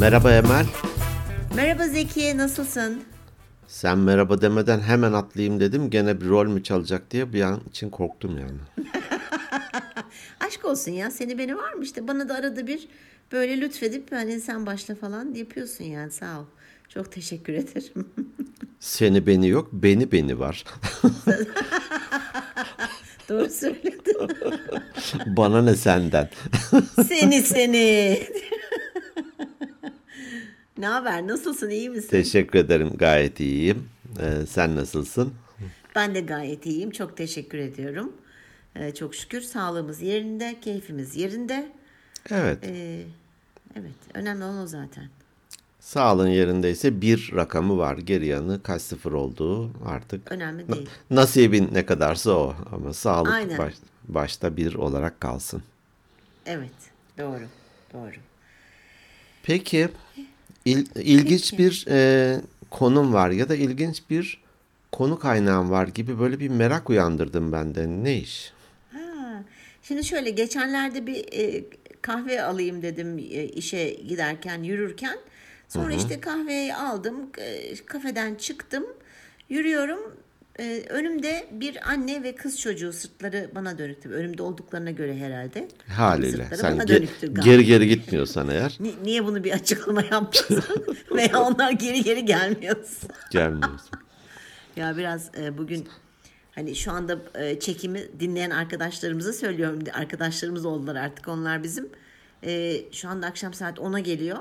Merhaba Emel. Merhaba Zeki, nasılsın? Sen merhaba demeden hemen atlayayım dedim. Gene bir rol mü çalacak diye bir an için korktum yani. Aşk olsun ya, seni beni var mı işte bana da arada bir böyle lütfedip hani sen başla falan yapıyorsun yani sağ ol. Çok teşekkür ederim. Seni beni yok, beni beni var. Doğru söyledin. Bana ne senden? seni seni. Ne haber? Nasılsın? iyi misin? Teşekkür ederim, gayet iyiyim. Ee, sen nasılsın? Ben de gayet iyiyim. Çok teşekkür ediyorum. Ee, çok şükür sağlığımız yerinde, keyfimiz yerinde. Evet, Ee, evet, önemli olan o zaten. sağlığın yerindeyse bir rakamı var. Geri yanı kaç sıfır olduğu artık. Önemli değil. Nasibin ne kadarsa o. Ama sağlık Aynen. baş- başta bir olarak kalsın. Evet, doğru, doğru. Peki il- ilginç bir e, konum var ya da ilginç bir konu kaynağım var gibi böyle bir merak uyandırdım bende. Ne iş? Ha, Şimdi şöyle geçenlerde bir e, kahve alayım dedim e, işe giderken yürürken. Sonra işte kahveyi aldım, e, kafeden çıktım, yürüyorum. E, önümde bir anne ve kız çocuğu sırtları bana dönüktü. Önümde olduklarına göre herhalde. Haliyle sen bana ge- geri geri gitmiyorsan eğer Ni- niye bunu bir açıklama yapmasın? Veya onlar geri geri gelmiyorsa. gelmiyorsun. Ya biraz e, bugün hani şu anda e, çekimi dinleyen arkadaşlarımıza söylüyorum. Arkadaşlarımız oldular artık onlar bizim. E, şu anda akşam saat 10'a geliyor.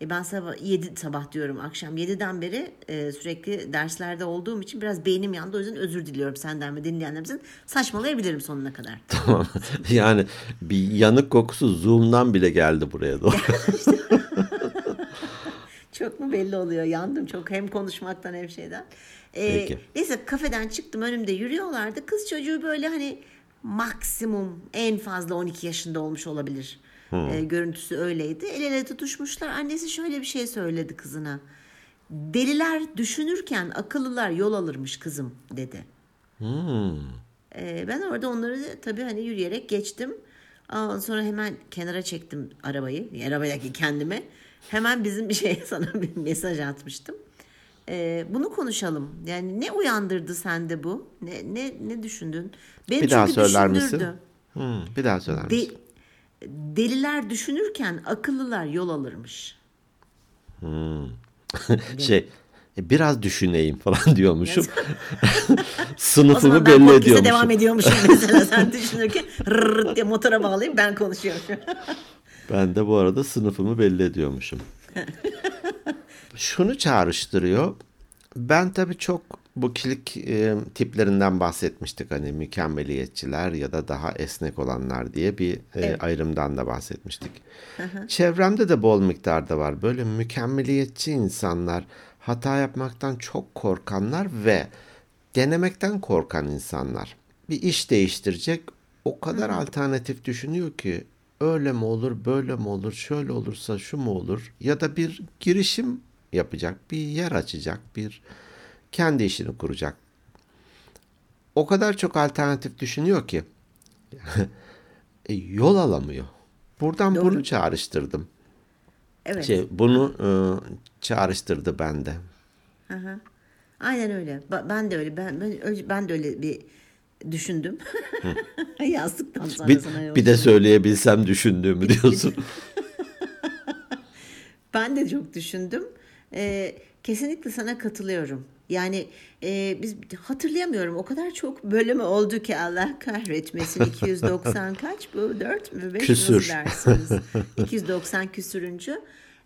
E, ben sabah 7 sabah diyorum akşam 7'den beri e, sürekli derslerde olduğum için biraz beynim yandı. O yüzden özür diliyorum senden ve dinleyenlerimizin. Saçmalayabilirim sonuna kadar. Tamam. Yani bir yanık kokusu Zoom'dan bile geldi buraya doğru. Çok mu belli oluyor? Yandım çok hem konuşmaktan hem şeyden. Ee, Peki. Neyse kafeden çıktım önümde yürüyorlardı. Kız çocuğu böyle hani maksimum en fazla 12 yaşında olmuş olabilir. Ee, görüntüsü öyleydi. El ele tutuşmuşlar. Annesi şöyle bir şey söyledi kızına. Deliler düşünürken akıllılar yol alırmış kızım dedi. Ee, ben orada onları tabii hani yürüyerek geçtim. Ondan sonra hemen kenara çektim arabayı. Arabadaki kendime. Hemen bizim bir şeye sana bir mesaj atmıştım. Ee, bunu konuşalım. Yani ne uyandırdı sende bu? Ne ne ne düşündün? Beni Bir daha söyler misin? Hmm, bir daha söyler De- misin? deliler düşünürken akıllılar yol alırmış. Şey e, biraz düşüneyim falan diyormuşum. Sınıfımı belli ediyormuşum. devam ediyormuşum mesela sen düşünürken diye motora bağlayıp ben konuşuyorum. Ben de bu arada sınıfımı belli ediyormuşum. Şunu çağrıştırıyor. Ben tabii çok bu kilik e, tiplerinden bahsetmiştik. Hani mükemmeliyetçiler ya da daha esnek olanlar diye bir e, Evet. ayrımdan da bahsetmiştik. Çevremde de bol miktarda var. Böyle mükemmeliyetçi insanlar, hata yapmaktan çok korkanlar ve denemekten korkan insanlar. Bir iş değiştirecek o kadar alternatif düşünüyor ki öyle mi olur, böyle mi olur, şöyle olursa şu mu olur ya da bir girişim yapacak, bir yer açacak, bir kendi işini kuracak. O kadar çok alternatif düşünüyor ki e, yol alamıyor. Buradan bunu çağrıştırdım. Evet. Şey, bunu e, çağrıştırdı bende. Aha. Aynen öyle. Ba- Ben de öyle. Ben ben, ben de öyle bir düşündüm. Yazdıktan sonra Bir, sana bir de söyleyebilsem düşündüğümü diyorsun. Ben de çok düşündüm. Ee, kesinlikle sana katılıyorum. Yani e, biz hatırlayamıyorum o kadar çok bölümü oldu ki Allah kahretmesin 290 kaç bu 4 mü 5 Küsür. dersiniz 290 küsürüncü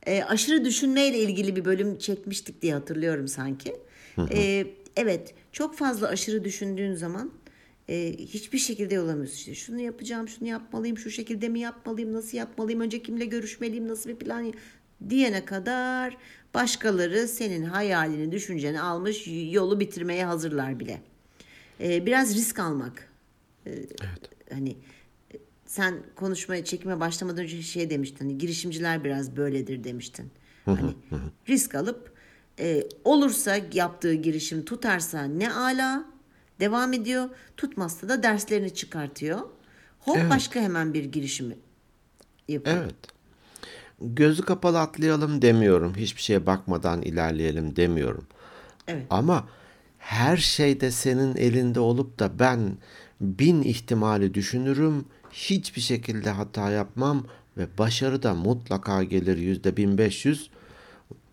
Ee, aşırı düşünmeyle ilgili bir bölüm çekmiştik diye hatırlıyorum sanki. Ee, evet çok fazla aşırı düşündüğün zaman e, hiçbir şekilde yol alamıyorsun. İşte şunu yapacağım, şunu yapmalıyım, şu şekilde mi yapmalıyım, nasıl yapmalıyım, önce kimle görüşmeliyim, nasıl bir plan diyene kadar başkaları senin hayalini, düşünceni almış yolu bitirmeye hazırlar bile. E, biraz risk almak. E, Hani e, sen konuşmaya, çekime başlamadan önce şey demiştin. Hani girişimciler biraz böyledir demiştin. Hani risk alıp e, olursa yaptığı girişim tutarsa ne ala devam ediyor. Tutmazsa da derslerini çıkartıyor. Hop başka hemen bir girişimi yapıyor. Evet. Gözü kapalı atlayalım demiyorum. Hiçbir şeye bakmadan ilerleyelim demiyorum. Evet. Ama her şeyde senin elinde olup da ben bin ihtimali düşünürüm. Hiçbir şekilde hata yapmam ve başarı da mutlaka gelir yüzde bin beş yüz.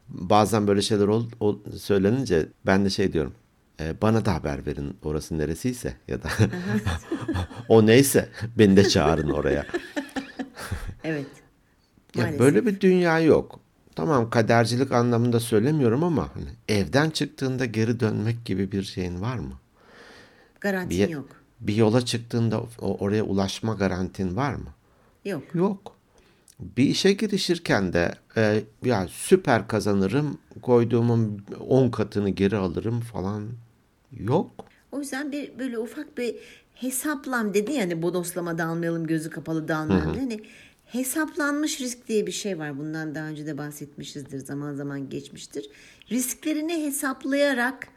Bazen böyle şeyler ol, ol- söylenince ben de şey diyorum. "E, bana da haber verin orası neresiyse ya da o neyse beni de çağırın oraya. Evet. Ya böyle bir dünya yok. Tamam kadercilik anlamında söylemiyorum ama hani evden çıktığında geri dönmek gibi bir şeyin var mı? Garantin Bir, yok. bir yola çıktığında o- oraya ulaşma garantin var mı? Yok. Yok. Bir işe girişirken de e, ya süper kazanırım, koyduğumun 10 katını geri alırım falan yok. O yüzden bir böyle ufak bir hesaplam dedi yani bodoslama dalmayalım gözü kapalı dalmayalım. Hani hesaplanmış risk diye bir şey var. Bundan daha önce de bahsetmişizdir zaman zaman geçmiştir. Risklerini hesaplayarak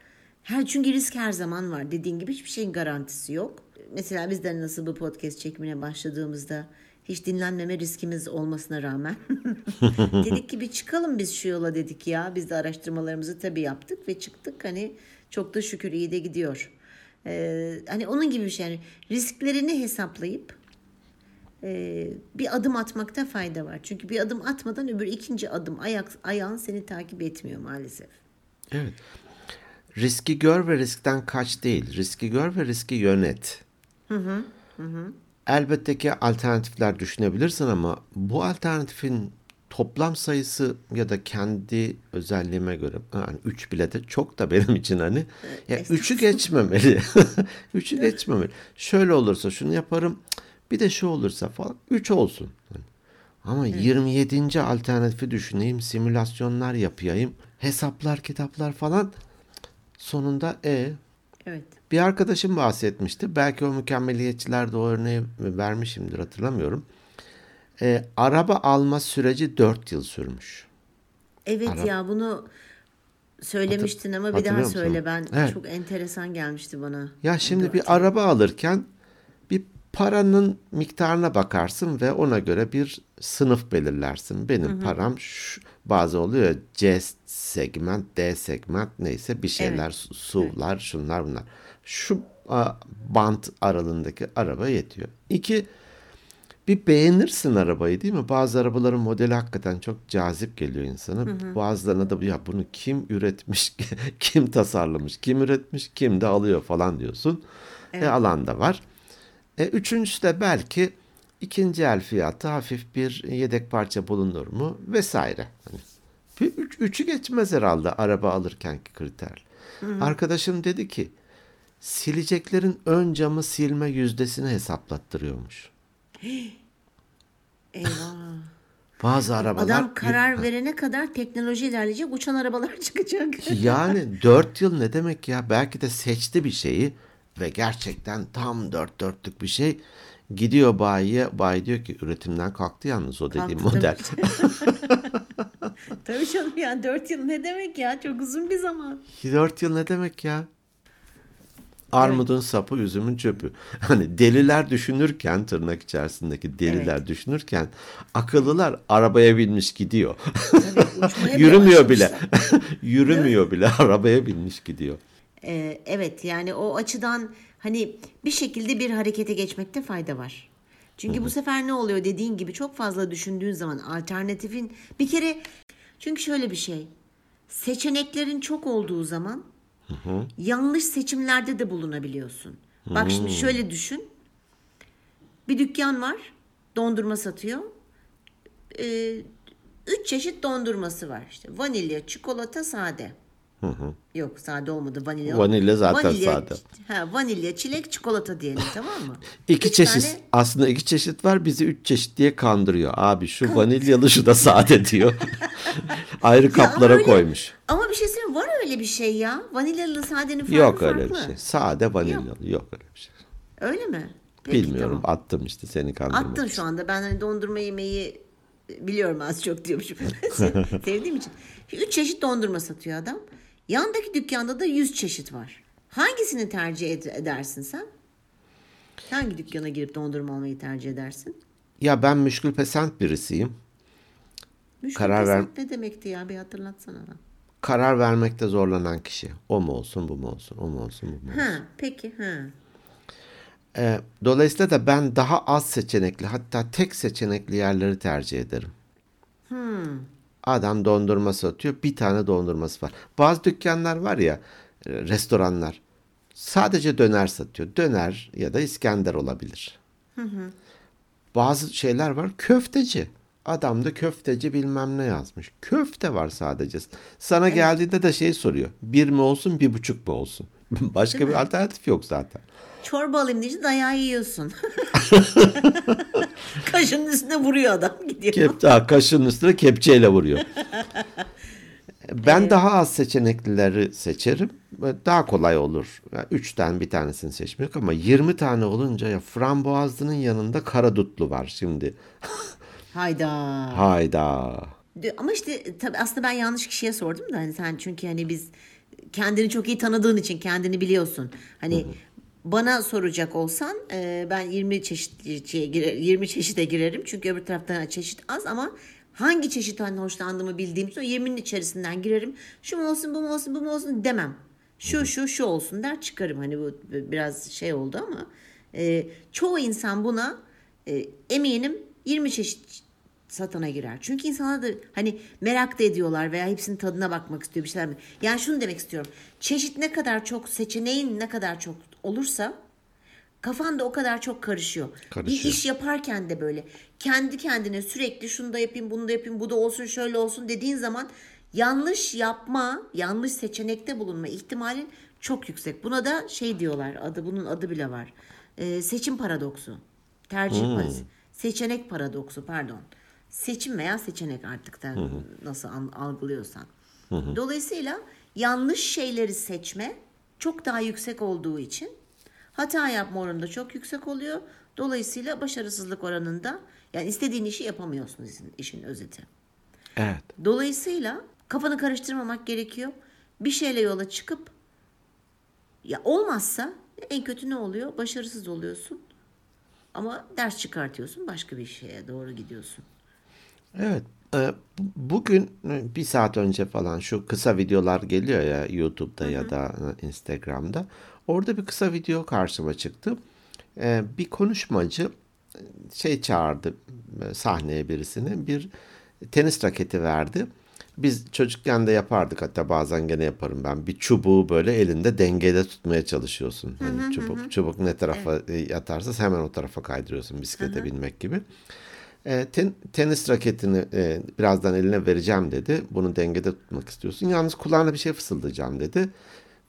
her çünkü risk her zaman var. Dediğin gibi hiçbir şeyin garantisi yok. Mesela bizden nasıl bu podcast çekimine başladığımızda hiç dinlenmeme riskimiz olmasına rağmen dedik ki bir çıkalım biz şu yola dedik ya. Biz de araştırmalarımızı tabii yaptık ve çıktık. Hani çok da şükür iyi de gidiyor. Ee, hani onun gibi bir şey. Yani risklerini hesaplayıp e, bir adım atmakta fayda var. Çünkü bir adım atmadan öbür ikinci adım ayak ayağın seni takip etmiyor maalesef. Evet. Riski gör ve riskten kaç değil. Riski gör ve riski yönet. Elbette ki alternatifler düşünebilirsin ama bu alternatifin toplam sayısı ya da kendi özelliğime göre yani 3 bile de çok da benim için hani ya üçü geçmemeli. üçü geçmemeli. Şöyle olursa şunu yaparım. Bir de şu olursa falan 3 olsun. Ama 27. alternatifi düşüneyim, simülasyonlar yapayım, hesaplar, kitaplar falan. Sonunda e Evet. bir arkadaşım bahsetmişti. Belki o mükemmeliyetçiler de o örneği vermişimdir hatırlamıyorum. E, araba alma süreci 4 yıl sürmüş. Evet Ara- ya bunu söylemiştin ama bir daha söyle ben Evet. çok enteresan gelmişti bana. Ya şimdi bir araba alırken paranın miktarına bakarsın ve ona göre bir sınıf belirlersin. Benim param şu, bazı oluyor C segment, D segment neyse bir şeyler, su- SUV'lar, şunlar bunlar. Şu a, bant aralığındaki araba yetiyor. İki, bir beğenirsin arabayı değil mi? Bazı arabaların modeli hakikaten çok cazip geliyor insana. Bazılarına da ya bunu kim üretmiş, kim tasarlamış, kim üretmiş, kim de alıyor falan diyorsun. E alan da var. E, üçüncüsü de belki ikinci el fiyatı hafif bir yedek parça bulunur mu vesaire. Hani bir üç, üçü geçmez herhalde araba alırkenki kriter. Arkadaşım dedi ki sileceklerin ön camı silme yüzdesini hesaplattırıyormuş. Eyvah. Bazı arabalar Adam karar verene kadar teknoloji ilerleyecek, uçan arabalar çıkacak. yani dört yıl ne demek ya? Belki de seçti bir şeyi ve gerçekten tam dört dörtlük bir şey. Gidiyor bayiye, bayi diyor ki üretimden kalktı yalnız o dediğim Kalktı model. Tabii canım ya 4 yıl ne demek ya çok uzun bir zaman. Dört yıl ne demek ya? Armudun sapı, üzümün çöpü. Hani deliler düşünürken, tırnak içerisindeki deliler düşünürken, akıllılar arabaya binmiş gidiyor. Tabii, Yürümüyor bile. Yürümüyor bile, arabaya binmiş gidiyor. Ee, evet yani o açıdan hani bir şekilde bir harekete geçmekte fayda var. Çünkü bu sefer ne oluyor dediğin gibi çok fazla düşündüğün zaman alternatifin bir kere çünkü şöyle bir şey seçeneklerin çok olduğu zaman yanlış seçimlerde de bulunabiliyorsun. Bak şimdi şöyle düşün. Bir dükkan var. Dondurma satıyor. Ee, üç çeşit dondurması var işte. Vanilya, çikolata, sade. Yok sade olmadı vanilya. Vanilya zaten sade. Ha, vanilya, çilek, çikolata diyelim tamam mı? İki Üç çeşit tane- aslında iki çeşit var bizi üç çeşit diye kandırıyor. Abi şu vanilyalı şu da sade diyor. Ayrı kaplara öyle- koymuş. Ama bir şey söyleyeyim var öyle bir şey ya. Vanilyalı sadenin farkı Yok farklı. öyle bir şey. Sade vanilyalı yok öyle bir şey. Öyle mi? Peki, Bilmiyorum tamam. attım işte seni kandırmak Attın şu anda. Ben hani dondurma yemeği biliyorum az çok diyormuşum. Se- Sevdiğim için. Üç çeşit dondurma satıyor adam. Yandaki dükkanda da yüz çeşit var. Hangisini tercih ed- edersin sen? Hangi dükkana girip dondurma almayı tercih edersin? Ya ben müşkül pesent birisiyim. Müşkül Karar ver- ne demekti ya bir hatırlatsana. bana. Karar vermekte zorlanan kişi. O mu olsun, bu mu olsun, o mu olsun, bu mu olsun. Ha peki ha. Ee, dolayısıyla da ben daha az seçenekli hatta tek seçenekli yerleri tercih ederim. Adam dondurma satıyor. Bir tane dondurması var. Bazı dükkanlar var ya e, restoranlar sadece döner satıyor. Döner ya da İskender olabilir. Bazı şeyler var köfteci. Adam da köfteci bilmem ne yazmış. Köfte var sadece. Sana geldiğinde de şey soruyor. Bir mi olsun bir buçuk mu olsun? Başka bir alternatif yok zaten. Çorba alayım deyince dayağı yiyorsun. Kaşının üstüne vuruyor adam gidiyor. Kep, ha, kaşının üstüne kepçeyle vuruyor. Ben daha az seçeneklileri seçerim. Daha kolay olur. Yani üçten bir tanesini seçmek ama 20 tane olunca ya frambuazlının yanında karadutlu var şimdi. Hayda. Hayda. Ama işte tabii aslında ben yanlış kişiye sordum da hani sen çünkü hani biz kendini çok iyi tanıdığın için kendini biliyorsun. Hani bana soracak olsan e, ben 20 çeşitliye girer, 20 çeşide girerim çünkü öbür tarafta çeşit az ama hangi çeşitten hoşlandığımı bildiğim için o 20'nin içerisinden girerim. Şu mu olsun bu mu olsun bu mu olsun demem. Şu şu şu olsun der çıkarım hani bu biraz şey oldu ama e, çoğu insan buna e, eminim 20 çeşit satana girer. Çünkü insanlar da hani merak da ediyorlar veya hepsinin tadına bakmak istiyor bir şeyler mi? Yani şunu demek istiyorum. Çeşit ne kadar çok, seçeneğin ne kadar çok olursa kafan da o kadar çok karışıyor. Karışıyor. Bir iş yaparken de böyle kendi kendine sürekli şunu da yapayım, bunu da yapayım, bu da olsun, şöyle olsun dediğin zaman yanlış yapma, yanlış seçenekte bulunma ihtimalin çok yüksek. Buna da şey diyorlar, adı bunun adı bile var. Ee, seçim paradoksu. Tercih paradoksu. Seçenek paradoksu pardon. Seçim veya seçenek artık da nasıl an- algılıyorsan. Dolayısıyla yanlış şeyleri seçme çok daha yüksek olduğu için hata yapma oranı da çok yüksek oluyor. Dolayısıyla başarısızlık oranında yani istediğin işi yapamıyorsun işin, işin özeti. Evet. Dolayısıyla kafanı karıştırmamak gerekiyor. Bir şeyle yola çıkıp ya olmazsa en kötü ne oluyor? Başarısız oluyorsun. Ama ders çıkartıyorsun. Başka bir şeye doğru gidiyorsun. Evet. E, bu- Bugün e, bir saat önce falan şu kısa videolar geliyor ya YouTube'da ya da e, Instagram'da. Orada bir kısa video karşıma çıktı. E, Bir konuşmacı e, şey çağırdı sahneye birisini. Bir tenis raketi verdi. Biz çocukken de yapardık hatta bazen gene yaparım ben. Bir çubuğu böyle elinde dengede tutmaya çalışıyorsun. Hani çubuk çubuk ne tarafa e, yatarsa hemen o tarafa kaydırıyorsun bisiklete binmek gibi. E, ten- tenis raketini e, birazdan eline vereceğim dedi. Bunu dengede tutmak istiyorsun. Yalnız kulağına bir şey fısıldayacağım dedi.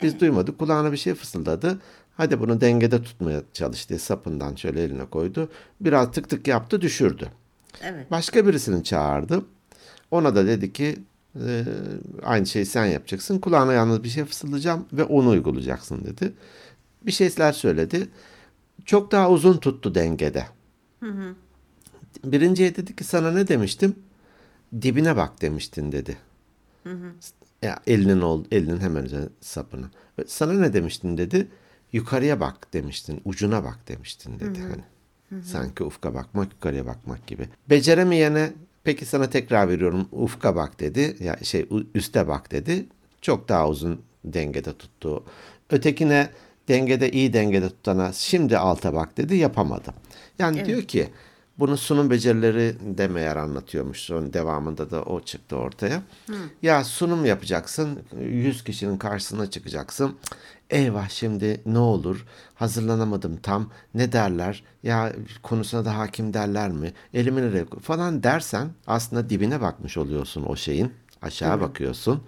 Biz duymadık. Kulağına bir şey fısıldadı. Hadi bunu dengede tutmaya çalış diye sapından şöyle eline koydu. Biraz tık tık yaptı düşürdü. Evet. Başka birisini çağırdı. Ona da dedi ki e, aynı şeyi sen yapacaksın. Kulağına yalnız bir şey fısıldayacağım ve onu uygulayacaksın dedi. Bir şeyler söyledi. Çok daha uzun tuttu dengede. Birinciye dedi ki sana ne demiştim? Dibine bak demiştin dedi. Ya elinin ol, elinin hemen üzerine sapına. Ve Sana ne demiştin dedi? Yukarıya bak demiştin, ucuna bak demiştin dedi hani. Sanki ufka bakmak, yukarıya bakmak gibi. Beceremeyene peki sana tekrar veriyorum ufka bak dedi. Ya şey üste bak dedi. Çok daha uzun dengede tuttu. Ötekine dengede iyi dengede tutana şimdi alta bak dedi yapamadı. Yani diyor ki bunu sunum becerileri de meğer anlatıyormuş. Sonra devamında da o çıktı ortaya. Ya sunum yapacaksın. 100 kişinin karşısına çıkacaksın. Eyvah şimdi ne olur? Hazırlanamadım tam. Ne derler? Ya konusuna da hakim derler mi? Elimi nereye falan dersen aslında dibine bakmış oluyorsun o şeyin. Aşağı bakıyorsun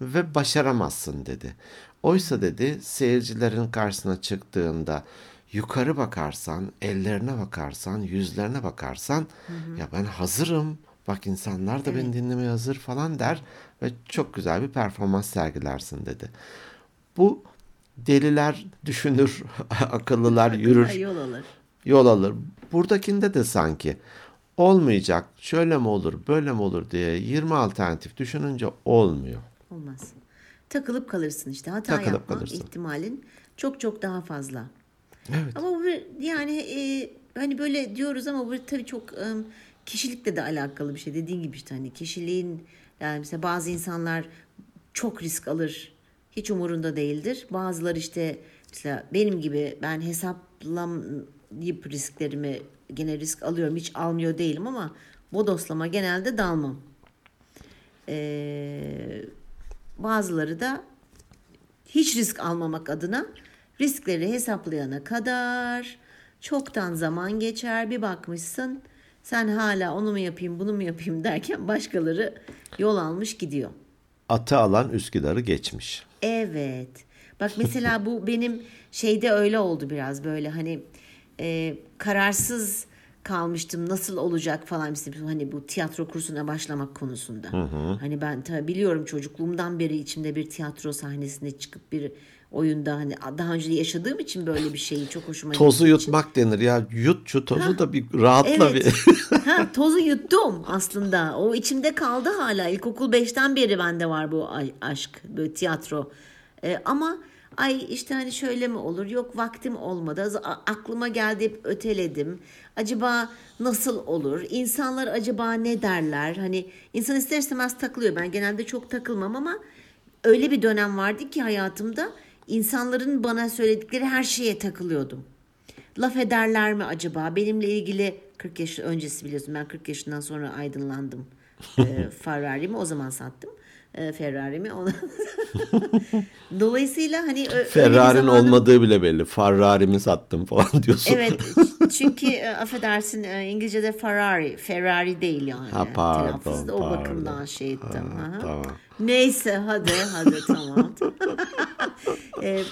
ve başaramazsın dedi. Oysa dedi seyircilerin karşısına çıktığında yukarı bakarsan, ellerine bakarsan, yüzlerine bakarsan ya ben hazırım. Bak insanlar da beni dinlemeye hazır falan der ve çok güzel bir performans sergilersin dedi. Bu deliler düşünür, akıllılar yürür Yol alır. yol alır. Buradakinde de sanki olmayacak, şöyle mi olur, böyle mi olur diye 20 alternatif düşününce olmuyor. Olmaz. Takılıp kalırsın işte. Hata Takılıp yapma kalırsın. ihtimalin çok çok daha fazla. Evet. Ama bu yani e, hani böyle diyoruz ama bu tabii çok e, kişilikle de alakalı bir şey. Dediğin gibi işte hani kişiliğin yani mesela bazı insanlar çok risk alır. Hiç umurunda değildir. Bazıları işte mesela benim gibi ben hesaplayıp risklerimi gene risk alıyorum. Hiç almıyor değilim ama bodoslama genelde dalmam. Ee, bazıları da hiç risk almamak adına riskleri hesaplayana kadar çoktan zaman geçer bir bakmışsın sen hala onu mu yapayım bunu mu yapayım derken başkaları yol almış gidiyor. Atı alan Üsküdar'ı geçmiş. Evet. Bak mesela bu benim şeyde öyle oldu biraz böyle hani e, kararsız kalmıştım nasıl olacak falan işte hani bu tiyatro kursuna başlamak konusunda. Hani ben tabii biliyorum çocukluğumdan beri içimde bir tiyatro sahnesine çıkıp bir oyunda hani daha önce yaşadığım için böyle bir şeyi çok hoşuma Tozu gittiği için- yutmak denir ya. Yut şu tozu da bir rahatla Evet. bir. ha, tozu yuttum aslında. O içimde kaldı hala. İlkokul 5'ten beri bende var bu aşk, böyle tiyatro. Ee, ama ay işte hani şöyle mi olur? Yok vaktim olmadı. Aklıma geldi hep öteledim. Acaba nasıl olur? İnsanlar acaba ne derler? Hani insan ister istemez takılıyor. Ben genelde çok takılmam ama öyle bir dönem vardı ki hayatımda insanların bana söyledikleri her şeye takılıyordum. Laf ederler mi acaba? Benimle ilgili 40 yaş öncesi biliyorsun ben 40 yaşından sonra aydınlandım. Ee, Ferrari'mi o zaman sattım. Ee, Ferrari'mi. Dolayısıyla hani Ferrari'nin zamanım- olmadığı bile belli. Ferrari'mi sattım falan diyorsun. Evet çünkü e, affedersin e, İngilizce'de Ferrari. Ferrari değil yani. Ha, pardon, Telaffuzda da o pardon. bakımdan şey ettim. Ha, Aha. tamam. Neyse hadi hadi tamam. Ee,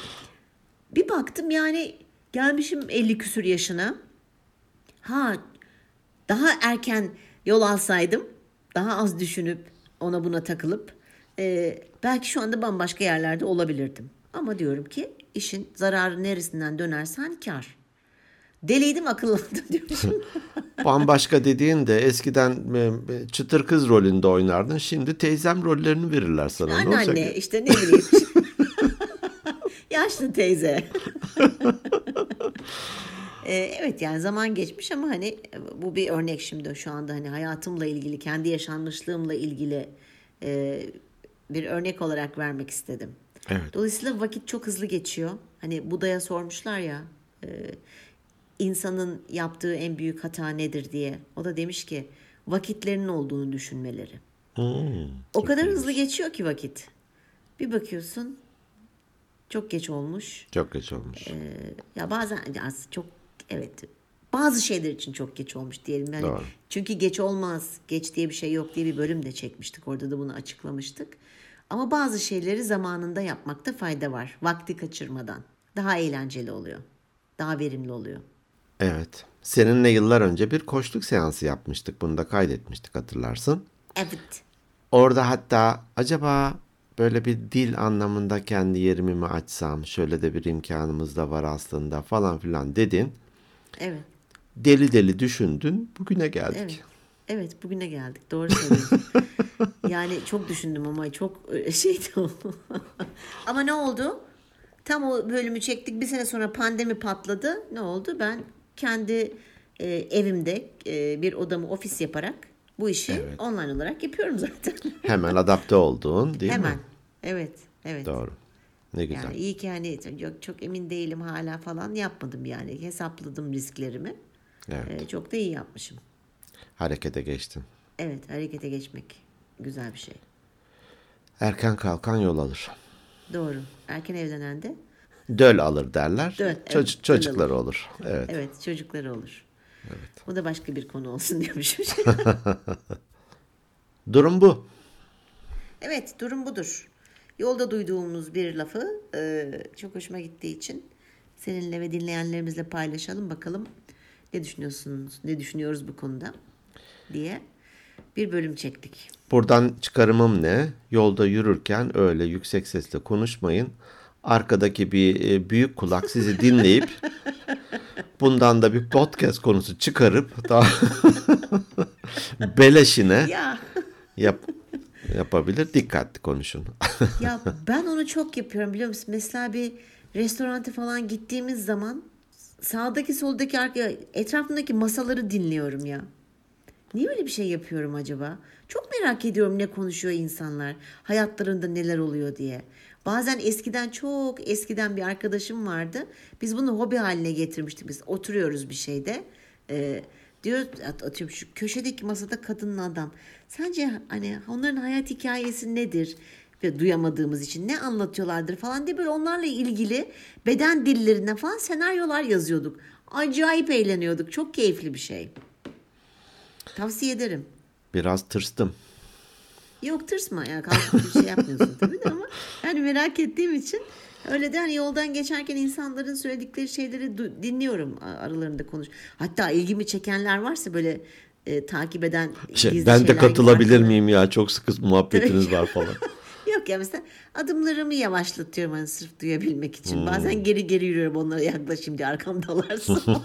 bir baktım yani gelmişim 50 küsür yaşına. Ha daha erken yol alsaydım daha az düşünüp ona buna takılıp e, belki şu anda bambaşka yerlerde olabilirdim. Ama diyorum ki işin zararı neresinden dönersen kar. Deliydim akıllandım diyorum. Bambaşka dediğin de eskiden e, çıtır kız rolünde oynardın. Şimdi teyzem rollerini verirler sana. Ne olacak? Anneanne işte ne bileyim. Yaşlı teyze. Ee, evet yani zaman geçmiş ama hani e, bu bir örnek şimdi şu anda hani hayatımla ilgili kendi yaşanmışlığımla ilgili e, bir örnek olarak vermek istedim. Evet. Dolayısıyla vakit çok hızlı geçiyor. Hani Buda'ya sormuşlar ya e, insanın yaptığı en büyük hata nedir diye. O da demiş ki vakitlerinin olduğunu düşünmeleri. Hmm, O kadar hızlı geçiyor ki vakit. Bir bakıyorsun çok geç olmuş. çok geç olmuş. Ya bazen ya çok evet bazı şeyler için çok geç olmuş diyelim. Yani Doğru. çünkü geç olmaz, geç diye bir şey yok diye bir bölüm de çekmiştik. Orada da bunu açıklamıştık. Ama bazı şeyleri zamanında yapmakta fayda var. Vakti kaçırmadan. Daha eğlenceli oluyor. Daha verimli oluyor. Evet. Seninle yıllar önce bir koçluk seansı yapmıştık. Bunu da kaydetmiştik hatırlarsın. Evet. Orada hatta acaba böyle bir dil anlamında kendi yerimi mi açsam, şöyle de bir imkanımız da var aslında falan filan dedin. Evet. Deli deli düşündün, bugüne geldik. Evet. Evet bugüne geldik. Doğru söylüyorsun. yani çok düşündüm ama çok e, şeydi o. ama ne oldu? Tam o bölümü çektik. Bir sene sonra pandemi patladı. Ne oldu? Ben kendi e, evimde e, bir odamı ofis yaparak bu işi Evet. online olarak yapıyorum zaten. Hemen adapte olduğun değil Hemen. mi? Evet. Evet. Doğru. Ne güzel. Yani iyi ki hani yok çok emin değilim hala falan yapmadım yani. Hesapladım risklerimi. Evet. E, çok da iyi yapmışım. Harekete geçtin. Evet, harekete geçmek güzel bir şey. Erken kalkan yol alır. Doğru. Erken evlenen de Döl alır derler. Döl, evet, Çocuk, döl çocukları olur. Evet. evet çocukları olur. Bu da başka bir konu olsun diyormuşum. Durum bu. evet, durum budur. Yolda duyduğumuz bir lafı e, çok hoşuma gittiği için seninle ve dinleyenlerimizle paylaşalım bakalım ne düşünüyorsunuz, ne düşünüyoruz bu konuda diye bir bölüm çektik. Buradan çıkarımım ne? Yolda yürürken öyle yüksek sesle konuşmayın. Arkadaki bir e, büyük kulak sizi dinleyip bundan da bir podcast konusu çıkarıp daha beleşine Ya yap, yapabilir. Dikkatli konuşun. Ya ben onu çok yapıyorum biliyor musun? Mesela bir restoranta falan gittiğimiz zaman sağdaki soldaki arka etrafındaki masaları dinliyorum ya. Niye öyle bir şey yapıyorum acaba? Çok merak ediyorum ne konuşuyor insanlar. Hayatlarında neler oluyor diye. Bazen eskiden çok eskiden bir arkadaşım vardı. Biz bunu hobi haline getirmiştik. Biz oturuyoruz bir şeyde. Ee, diyor at- atıyorum şu köşedeki masada kadınla adam. Sence hani onların hayat hikayesi nedir? Ve duyamadığımız için ne anlatıyorlardır falan diye böyle onlarla ilgili beden dillerinden falan senaryolar yazıyorduk. Acayip eğleniyorduk. Çok keyifli bir şey. Tavsiye ederim. Biraz tırstım. Yok tırsma ya kalkıp bir şey yapmıyorsun tabii de ama yani merak ettiğim için öyle de hani yoldan geçerken insanların söyledikleri şeyleri dinliyorum aralarında konuş. Hatta ilgimi çekenler varsa böyle e, takip eden Şey, ben de katılabilir miyim ya? Çok sıkı muhabbetiniz var falan. Ya mesela adımlarımı yavaşlatıyorum hani sırf duyabilmek için. Bazen geri geri yürüyorum onlara yaklaşayım diye arkamdalarsa.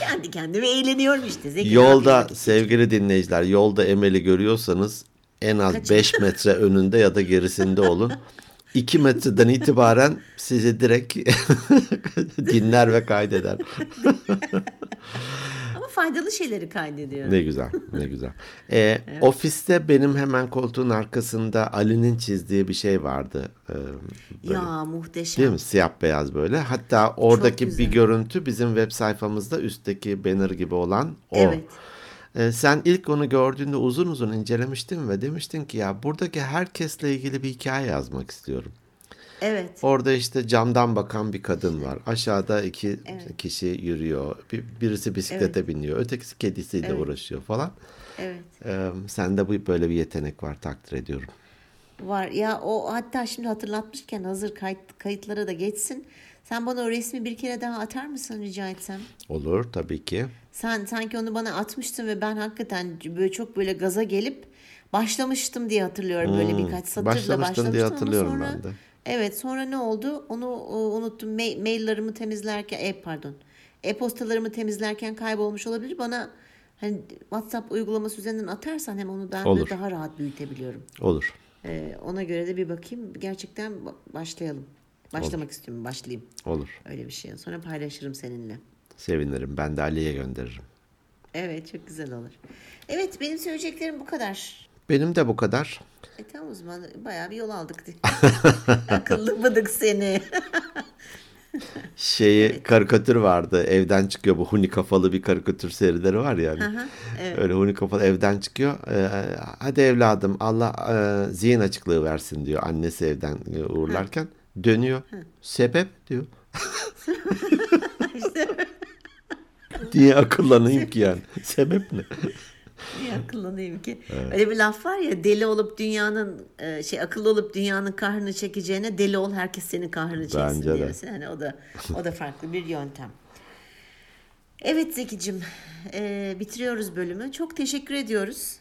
Kendi kendime eğleniyorum işte. Zeki Yolda sevgili dinleyiciler, yolda Emel'i görüyorsanız en az Kaç- 5 metre önünde ya da gerisinde olun. 2 metreden itibaren sizi direkt dinler ve kaydeder. Faydalı şeyleri kaydediyorum. Ne güzel, ne güzel. Ee, Ofiste benim hemen koltuğun arkasında Ali'nin çizdiği bir şey vardı. Ee, böyle, Ya muhteşem. Değil mi? Siyah beyaz böyle. Hatta oradaki bir görüntü bizim web sayfamızda üstteki banner gibi olan o. Evet. Ee, sen ilk onu gördüğünde uzun uzun incelemiştin ve demiştin ki ya buradaki herkesle ilgili bir hikaye yazmak istiyorum. Evet. Orada işte camdan bakan bir kadın var. Aşağıda iki kişi yürüyor. Bir, birisi bisiklete biniyor. Ötekisi kedisiyle uğraşıyor falan. Evet. Ee, sende bu böyle bir yetenek var takdir ediyorum. Var. Ya o hatta şimdi hatırlatmışken hazır kayıt, kayıtlara da geçsin. Sen bana o resmi bir kere daha atar mısın rica etsem? Olur tabii ki. Sen sanki onu bana atmıştın ve ben hakikaten böyle çok böyle gaza gelip başlamıştım diye hatırlıyorum. Böyle birkaç satırla Hmm. Başlamıştın başlamıştım diye ama hatırlıyorum sonra, ben de. Evet sonra ne oldu? Onu e, unuttum. Ma- maillerimi temizlerken, e, pardon. E-postalarımı temizlerken kaybolmuş olabilir. Bana hani WhatsApp uygulaması üzerinden atarsan hem onu de Olur. daha rahat büyütebiliyorum. Olur. Ee, ona göre de bir bakayım. Gerçekten ba- başlayalım. Başlamak istiyorum. Başlayayım. Olur. Öyle bir şey. Sonra paylaşırım seninle. Sevinirim. Ben de Ali'ye gönderirim. Evet çok güzel olur. Evet benim söyleyeceklerim bu kadar. Benim de bu kadar. O zaman bayağı bir yol aldık. Akıllı mıdık seni. Şeyi karikatür vardı. Evden çıkıyor bu huni kafalı bir karikatür serileri var yani. Aha, evet. Öyle huni kafalı evden çıkıyor. Ee, hadi evladım Allah e, zihin açıklığı versin diyor annesi evden e, uğurlarken. Dönüyor. Sebep diyor. Niye akıllanayım ki yani? Sebep ne? Akıllanayım ki? Öyle bir laf var ya deli olup dünyanın e, şey akıllı olup dünyanın kahrını çekeceğine deli ol herkes senin kahrını çeksin Bence mesela. Yani o da o da farklı bir yöntem. Evet Zeki'cim e, bitiriyoruz bölümü. Çok teşekkür ediyoruz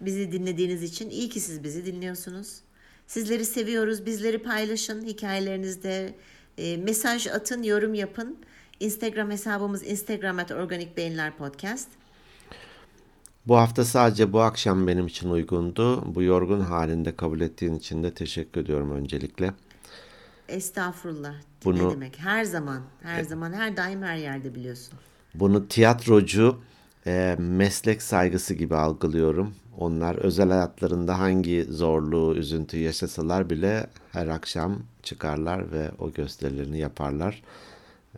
bizi dinlediğiniz için. İyi ki siz bizi dinliyorsunuz. Sizleri seviyoruz. Bizleri paylaşın hikayelerinizde. E, mesaj atın, yorum yapın. Instagram hesabımız Instagram at Organik Beyinler Podcast. Bu hafta sadece bu akşam benim için uygundu. Bu yorgun halinde kabul ettiğin için de teşekkür ediyorum öncelikle. Estağfurullah. Bunu- Ne demek? Her zaman, her zaman, her daim, her yerde biliyorsun. Bunu tiyatrocu e, meslek saygısı gibi algılıyorum. Onlar özel hayatlarında hangi zorluğu, üzüntüyü yaşasalar bile her akşam çıkarlar ve o gösterilerini yaparlar.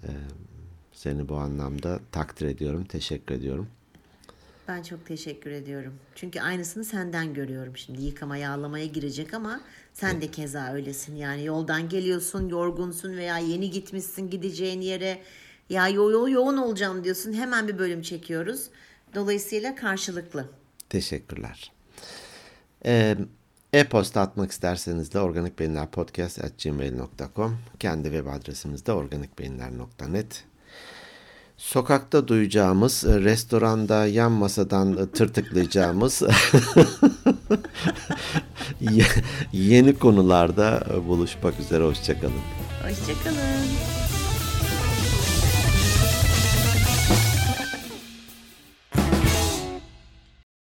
E, seni bu anlamda takdir ediyorum, teşekkür ediyorum. Ben çok teşekkür ediyorum. Çünkü aynısını senden görüyorum şimdi. Yıkama, yağlamaya girecek ama sen de keza öylesin. Yani yoldan geliyorsun, yorgunsun veya yeni gitmişsin gideceğin yere. Ya yo yo yoğun olacağım diyorsun. Hemen bir bölüm çekiyoruz. Dolayısıyla karşılıklı. Teşekkürler. Ee, E-posta atmak isterseniz de organikbeyinlerpodcast.gmail.com Kendi web adresimiz de organikbeyinler.net Sokakta duyacağımız, e, restoranda yan masadan e, tırtıklayacağımız ye- yeni konularda e, buluşmak üzere. Hoşçakalın. Hoşçakalın.